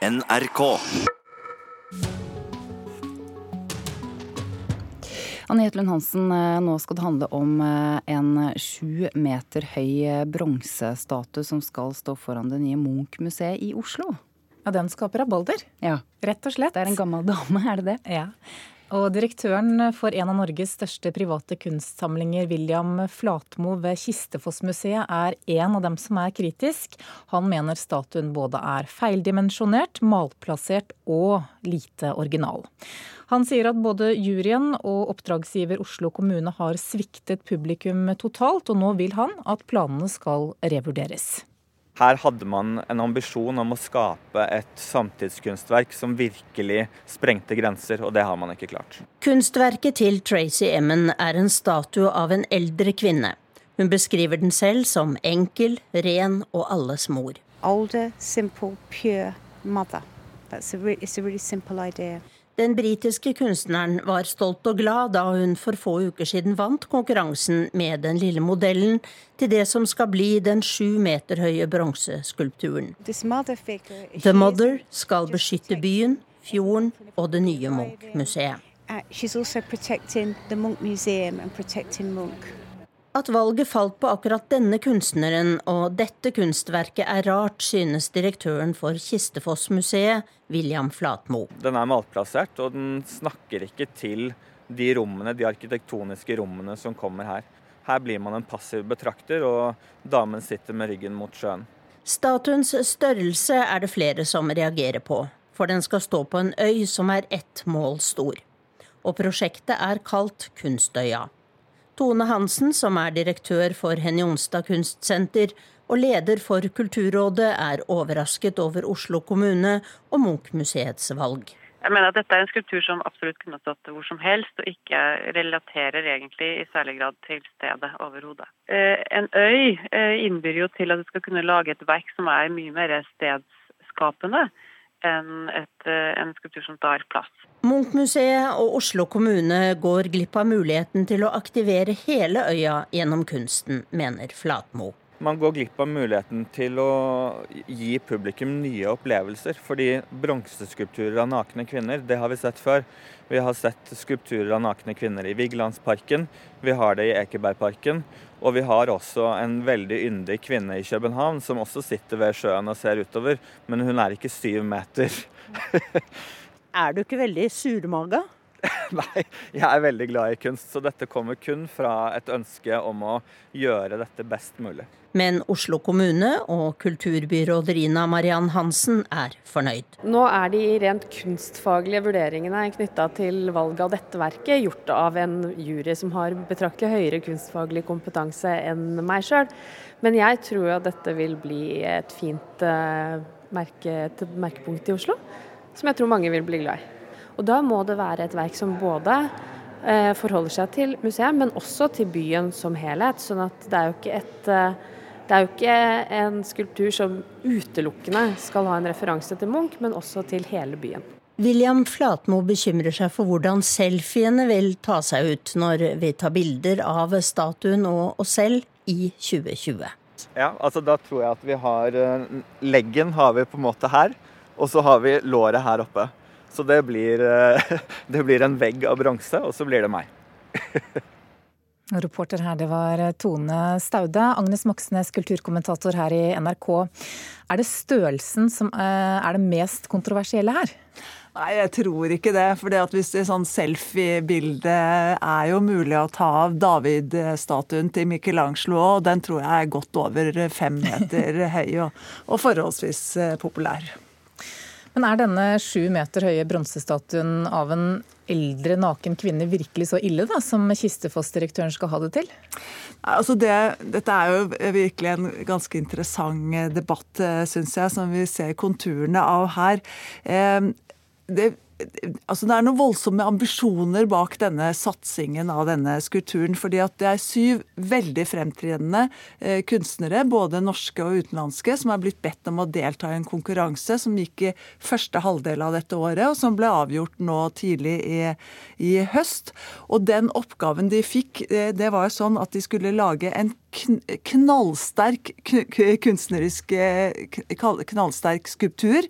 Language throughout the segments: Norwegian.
NRK. Anne Jetlund Hansen, eh, nå skal det handle om eh, en sju meter høy eh, bronsestatue som skal stå foran det nye Munch-museet i Oslo. Ja, den skaper rabalder. Ja, Rett og slett. Det er en gammel dame, er det det? Ja. Og direktøren for en av Norges største private kunstsamlinger, William Flatmo ved Kistefossmuseet, er en av dem som er kritisk. Han mener statuen både er feildimensjonert, malplassert og lite original. Han sier at både juryen og oppdragsgiver Oslo kommune har sviktet publikum totalt, og nå vil han at planene skal revurderes. Her hadde man en ambisjon om å skape et samtidskunstverk som virkelig sprengte grenser, og det har man ikke klart. Kunstverket til Tracy Emmen er en statue av en eldre kvinne. Hun beskriver den selv som enkel, ren og alles mor. older, simple, pure mother. That's a really, it's a really simple idea. Den britiske kunstneren var stolt og glad da hun for få uker siden vant konkurransen med den lille modellen til det som skal bli den sju meter høye bronseskulpturen. The Mother skal beskytte byen, fjorden og det nye Munch-museet. Uh, Munch At valget falt på akkurat denne kunstneren og dette kunstverket er rart, synes direktøren for Kistefossmuseet, William Flatmo. Den er malplassert, og den snakker ikke til de rommene, de arkitektoniske rommene som kommer her. Her blir man en passiv betrakter, og damen sitter med ryggen mot sjøen. Statuens størrelse er det flere som reagerer på, for den skal stå på en øy som er ett mål stor. Og prosjektet er kalt Kunstøya. Tone Hansen, som er direktør for Henny Onsdag kunstsenter og leder for Kulturrådet, er overrasket over Oslo kommune og Munch-museets valg. Jeg mener at dette er en skulptur som absolutt kunne stått hvor som helst, og ikke relaterer egentlig i særlig grad til stedet overhodet. Eh, En øy eh, innbyr jo til at du skal kunne lage et verk som er mye mer stedsskapende enn et, eh, en skulptur som tar plass. Munch-museet og Oslo kommune går glipp av muligheten til å aktivere hele øya gjennom kunsten, mener Flatmo. Man går glipp av muligheten til å gi publikum nye opplevelser. Fordi bronseskulpturer av nakne kvinner, det har vi sett før. Vi har sett skulpturer av nakne kvinner i Vigelandsparken, vi har det i Ekebergparken. Og vi har også en veldig yndig kvinne i København som også sitter ved sjøen og ser utover, men hun er ikke syv meter. Er du ikke veldig surmaga? Nei, jeg er veldig glad i kunst, så dette kommer kun fra et ønske om å gjøre dette best mulig. Men Oslo kommune og kulturbyråd Rina Mariann Hansen er fornøyd. Nå er de rent kunstfaglige vurderingene knytta til valget av dette verket gjort av en jury som har betraktelig høyere kunstfaglig kompetanse enn meg sjøl. Men jeg tror at dette vil bli et fint eh, merke, et merkepunkt i Oslo, som jeg tror mange vil bli glad i. Og da må det være et verk som både eh, forholder seg til museet, men også til byen som helhet. Sånn at det er jo ikke et eh, det er jo ikke en skulptur som utelukkende skal ha en referanse til Munch, men også til hele byen. William Flatmo bekymrer seg for hvordan selfiene vil ta seg ut når vi tar bilder av statuen og oss selv i 2020. Ja, altså da tror jeg at vi har eh, Leggen har vi på en måte her, og så har vi låret her oppe. Så det blir, eh, det blir en vegg av bronse, og så blir det meg. Reporter her, det var Tone Staude. Agnes Moxnes, kulturkommentator her i NRK. Er det størrelsen som eh, er det mest kontroversielle her? Nei, jeg tror ikke det. For hvis det sånn selfie-bilde er jo mulig å ta av David-statuen til Michelangelo, og den tror jeg er godt over fem meter høy og, og forholdsvis eh, populær. Men er denne sju meter høye bronsestatuen av en eldre naken kvinne virkelig så ille da, som Kistefoss-direktøren skal ha det til? Altså det, dette er jo virkelig en ganske interessant eh, debatt, syns jeg, som vi ser konturene av her. Eh, det, altså det er noen voldsomme ambisjoner bak denne satsingen av denne skulpturen. fordi at det er syv veldig fremtredende eh, kunstnere, både norske og utenlandske, som er blitt bedt om å delta i en konkurranse som gikk i første halvdel av dette året, og som ble avgjort nå tidlig i, i høst. Og den oppgaven de fikk, eh, det var jo sånn at de skulle lage en knallsterk kunstnerisk knallsterk skulptur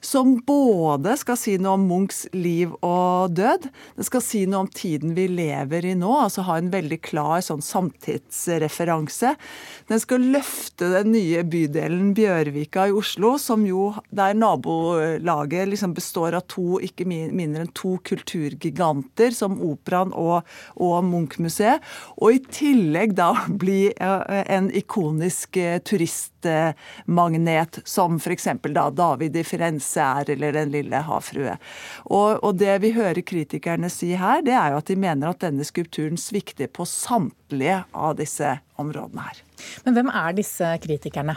som både skal si noe om Munchs liv og død, det skal si noe om tiden vi lever i nå, altså ha en veldig klar sånn samtidsreferanse. Den skal løfte den nye bydelen Bjørvika i Oslo, som jo der nabolaget liksom består av to, ikke mindre enn to kulturgiganter, som Operaen og, og Munch-museet. Og i tillegg da bli eh, en ikonisk eh, turistmagnet, som f.eks. da David i Firenze er, eller Den lille havfrue. Og, og, det vi hører kritikerne si her, det er jo at de mener at denne skulpturen svikter på samtlige av disse områdene her. Men hvem er disse kritikerne?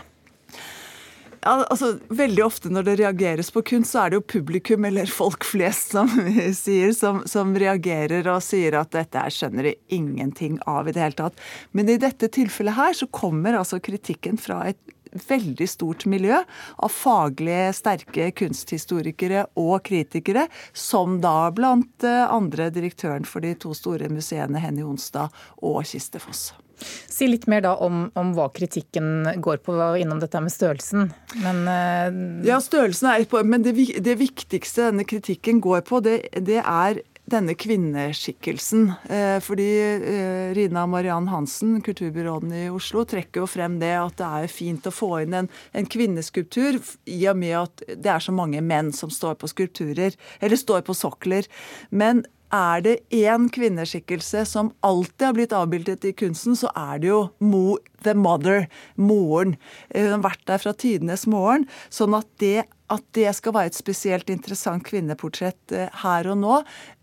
Altså, veldig ofte når det reageres på kunst, så er det jo publikum eller folk flest som sier, som, som reagerer og sier at dette her skjønner de ingenting av i det hele tatt. Men i dette tilfellet her så kommer altså kritikken fra et veldig stort miljø av faglig sterke kunsthistorikere og kritikere, som da blant eh, andre direktøren for de to store museene Henny Onstad og Kistefoss. Si litt mer da om, om, hva kritikken går på. Innom dette med størrelsen. Men, uh... Ja, størrelsen er på. Men det, det, viktigste denne kritikken går på, det, det er denne kvinneskikkelsen. Eh, fordi eh, Rina Mariann Hansen, kulturbyråden i Oslo, trekker jo frem det at det er fint å få inn en, en kvinneskulptur, i og med at det er så mange menn som står på skulpturer, eller står på sokler. Men er det én kvinneskikkelse som alltid har blitt avbildet i kunsten, så er det jo Mo the Mother, moren. Hun har vært der fra tidenes morgen. Sånn at det, at det skal være et spesielt interessant kvinneportrett eh, her og nå, Eh,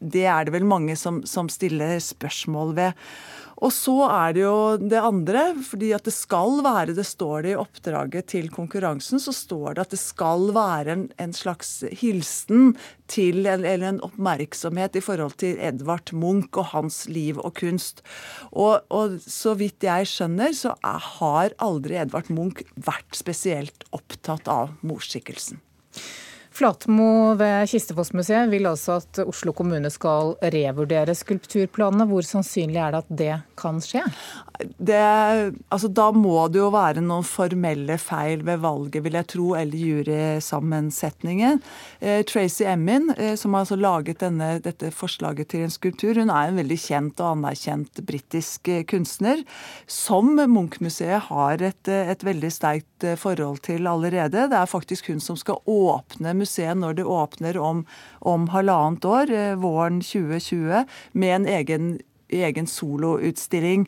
det er det vel mange som, som, stiller spørsmål ved. Og så er det jo det andre, fordi at det skal være, det står det i oppdraget til konkurransen, så står det at det skal være en, en slags hilsen til, eller en oppmerksomhet i forhold til Edvard Munch og hans liv og kunst. Og, og så vidt jeg skjønner, så har aldri Edvard Munch vært spesielt opptatt av morskikkelsen. Flatmo ved Kistefossmuseet vil altså at Oslo kommune skal revurdere skulpturplanene. Hvor sannsynlig er det at det kan skje? Det, altså, da må det jo være noen formelle feil ved valget, vil jeg tro, eller jurysammensetningen. Eh, Tracy Emin, eh, som har altså laget denne, dette forslaget til en skulptur, hun er en veldig kjent og anerkjent britisk eh, kunstner, som Munch-museet har et, eh, et veldig sterkt eh, forhold til allerede. Det er faktisk hun som skal åpne museet når det åpner om, om halvannet år, eh, våren 2020, med en egen, egen soloutstilling.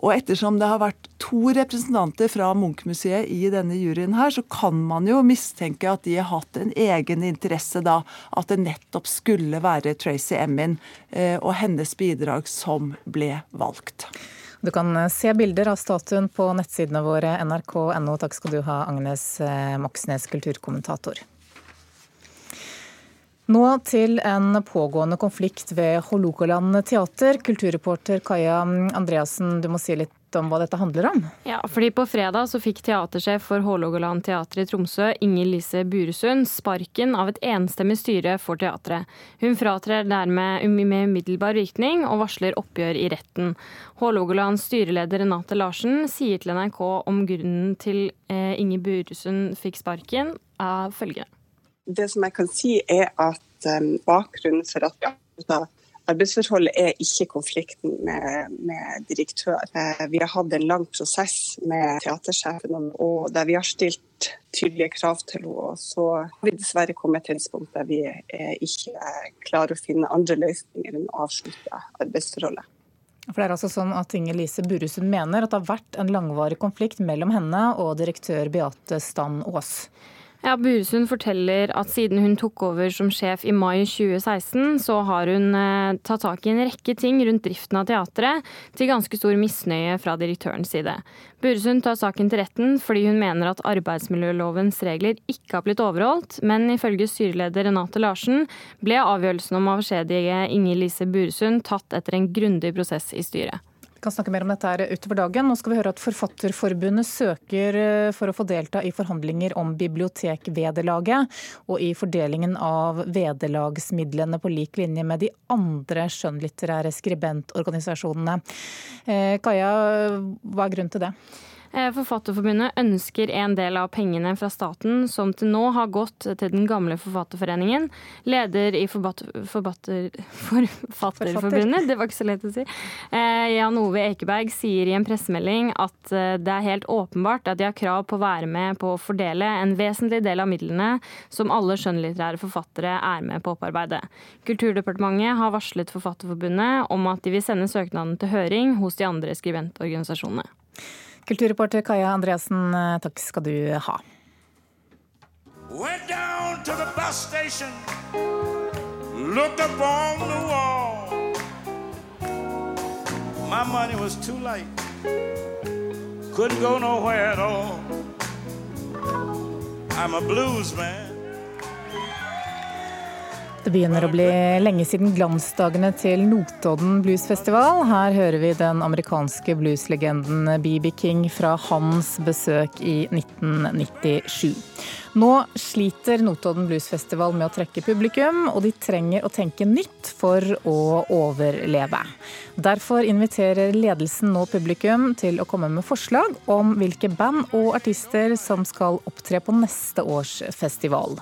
Og ettersom det har vært to representanter fra Munch-museet i denne juryen her, så kan man jo mistenke at de har hatt en egen interesse da, at det nettopp skulle være Tracy Emin eh, og hennes bidrag som ble valgt. Du kan eh, se bilder av statuen på nettsidene våre nrk.no. Takk skal du ha, Agnes Moxnes, kulturkommentator. Nå til en pågående konflikt ved Hålogaland teater. Kulturreporter Kaja Andreassen, du må si litt om hva dette handler om? Ja, fordi På fredag så fikk teatersjef for Hålogaland teater i Tromsø, Inger Lise Buresund, sparken av et enstemmig styre for teatret. Hun fratrer dermed med umiddelbar virkning og varsler oppgjør i retten. Hålogalands styreleder Renate Larsen sier til NRK om grunnen til eh, Inger Buresund fikk sparken, er følgende det som jeg kan si, er at um, bakgrunnen for at vi arbeidsforholdet, er ikke konflikten med, med direktør. Uh, vi har hatt en lang prosess med teatersjefen, og der vi har stilt tydelige krav til henne. Så har vi dessverre kommet til et tidspunkt der vi ikke klarer å finne andre løsninger enn å avslutte arbeidsforholdet. For det er altså sånn at Inger Lise Burusund mener at det har vært en langvarig konflikt mellom henne og direktør Beate Stand Aas. Ja, Buresund forteller at siden hun tok over som sjef i mai 2016, så har hun eh, tatt tak i en rekke ting rundt driften av teatret, til ganske stor misnøye fra direktørens side. Buresund tar saken til retten fordi hun mener at arbeidsmiljølovens regler ikke har blitt overholdt, men ifølge styreleder Renate Larsen ble avgjørelsen om avskjedige Inger Lise Buresund tatt etter en grundig prosess i styret. Vi kan snakke mer om dette her utover dagen. Nå skal vi høre at Forfatterforbundet søker eh, for å få delta i forhandlinger om bibliotekvederlaget og i fordelingen av vederlagsmidlene på lik linje med de andre skjønnlitterære skribentorganisasjonene. Eh, Kaja, hva er grunnen til det? Eh, Forfatterforbundet ønsker en del av pengene fra staten som til nå har gått til den gamle Forfatterforeningen. Leder i Forbatter, Forfatter, Forfatterforbundet, det var ikke så lett å si, eh, Jan Ove Ekeberg sier i en pressemelding at eh, det er helt åpenbart at de har krav på å være med på å fordele en vesentlig del av midlene som alle skjønnlitterære forfattere er med på å opparbeide. Kulturdepartementet har varslet Forfatterforbundet om at de vil sende søknaden til høring hos de andre skribentorganisasjonene. Kulturreporter Kaja Andreassen, eh, takk skal du ha. Went down to the bus station, up on the wall. My money was too light, couldn't go nowhere at all. I'm a blues man. Det begynner å bli lenge siden glansdagene til Notodden Bluesfestival. Her hører vi den amerikanske blueslegenden BB King fra hans besøk i 1997. Nå sliter Notodden Bluesfestival med å trekke publikum, og de trenger å tenke nytt for å overleve. Derfor inviterer ledelsen nå publikum til å komme med forslag om hvilke band og artister som skal opptre på neste års festival.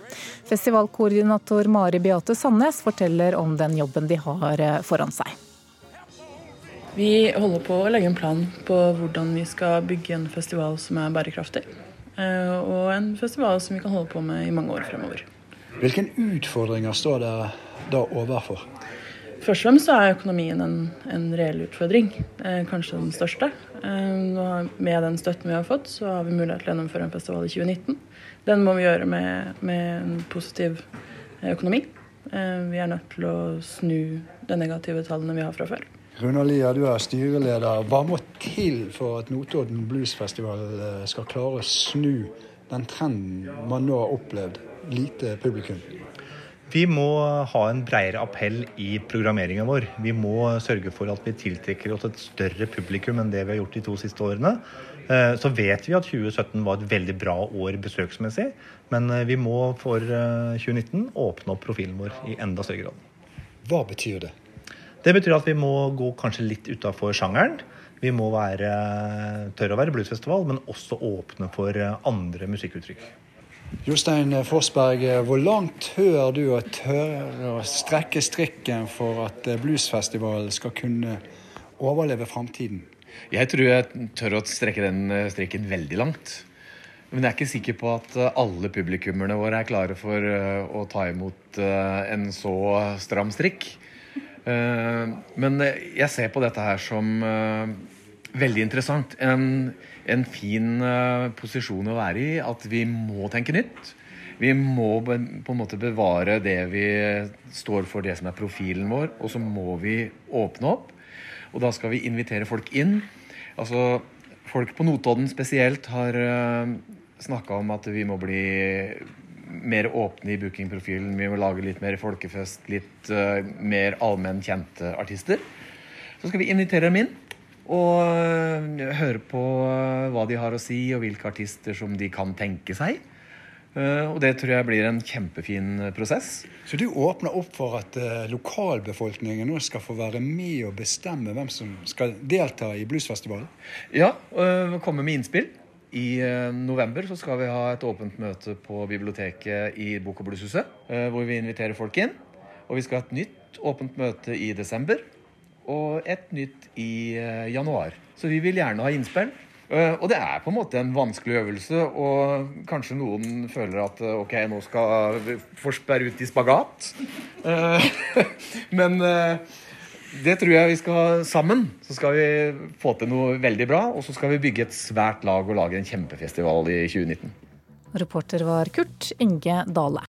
Festivalkoordinator Mari Beate Sandnes forteller om den jobben de har foran seg. Vi holder på å legge en plan på hvordan vi skal bygge en festival som er bærekraftig. Eh, og en festival som vi kan holde på med i mange år fremover. Hvilke utfordringer står dere da overfor? Først og fremst er økonomien en, en reell utfordring, eh, kanskje den største. Eh, med den støtten vi har fått, så har vi mulighet til å gjennomføre en festival i 2019. Den må vi gjøre med, med en positiv økonomi. Vi er nødt til å snu de negative tallene vi har fra før. Runar Lia, du er styreleder. Hva må til for at Notodden Bluesfestival eh, skal klare å snu den trenden man nå har opplevd? Lite publikum. Vi må ha en bredere appell i programmeringen vår. Vi må sørge for at vi tiltrekker oss et større publikum enn det vi har gjort de to siste årene. Eh, så vet vi at 2017 var et veldig bra år besøksmessig, men eh, vi må for 2019 åpne opp profilen vår i enda større grad. Hva betyr det? Det betyr at vi må gå kanskje litt utafor sjangeren. Vi må være, tørre å være bluesfestival, men også åpne for andre musikkuttrykk. Jostein Forsberg, hvor langt tør du å tørre å strekke strikken for at bluesfestivalen skal kunne overleve framtiden? Jeg tror jeg tør å strekke den strikken veldig langt. Men jeg er ikke sikker på at alle publikummerne våre er klare for å ta imot en så stram strikk. Eh, men jeg ser på dette her som eh, veldig interessant. En, en fin eh, posisjon å være i. At vi må tenke nytt. Vi må på en måte bevare det vi står for, det som er profilen vår, og så må vi åpne opp. Og da skal vi invitere folk inn. Altså, Folk på Notodden spesielt har snakka om at vi må bli mer åpne i bookingprofilen. Vi må lage litt mer folkefest, litt uh, mer allmenn kjente artister. Så skal vi invitere dem inn og uh, høre på uh, hva de har å si, og hvilke artister som de kan tenke seg. og det tror jeg blir en kjempefin prosess. Så du åpner opp for at lokalbefolkningen nå skal få være med og bestemme hvem som skal delta i bluesfestivalen? Ja, komme med innspill. I eh, november så skal vi ha et åpent møte på biblioteket i Bok- og Blueshuset. Eh, hvor vi inviterer folk inn. Og vi skal ha et nytt åpent møte i desember. Og et nytt i eh, januar. Så vi vil gjerne ha innspill. Og det er på en måte en vanskelig øvelse, og kanskje noen føler at ok, nå skal Forsberg ut i spagat. Men det tror jeg vi skal sammen. Så skal vi få til noe veldig bra. Og så skal vi bygge et svært lag og lage en kjempefestival i 2019. Reporter var Kurt Inge Dale.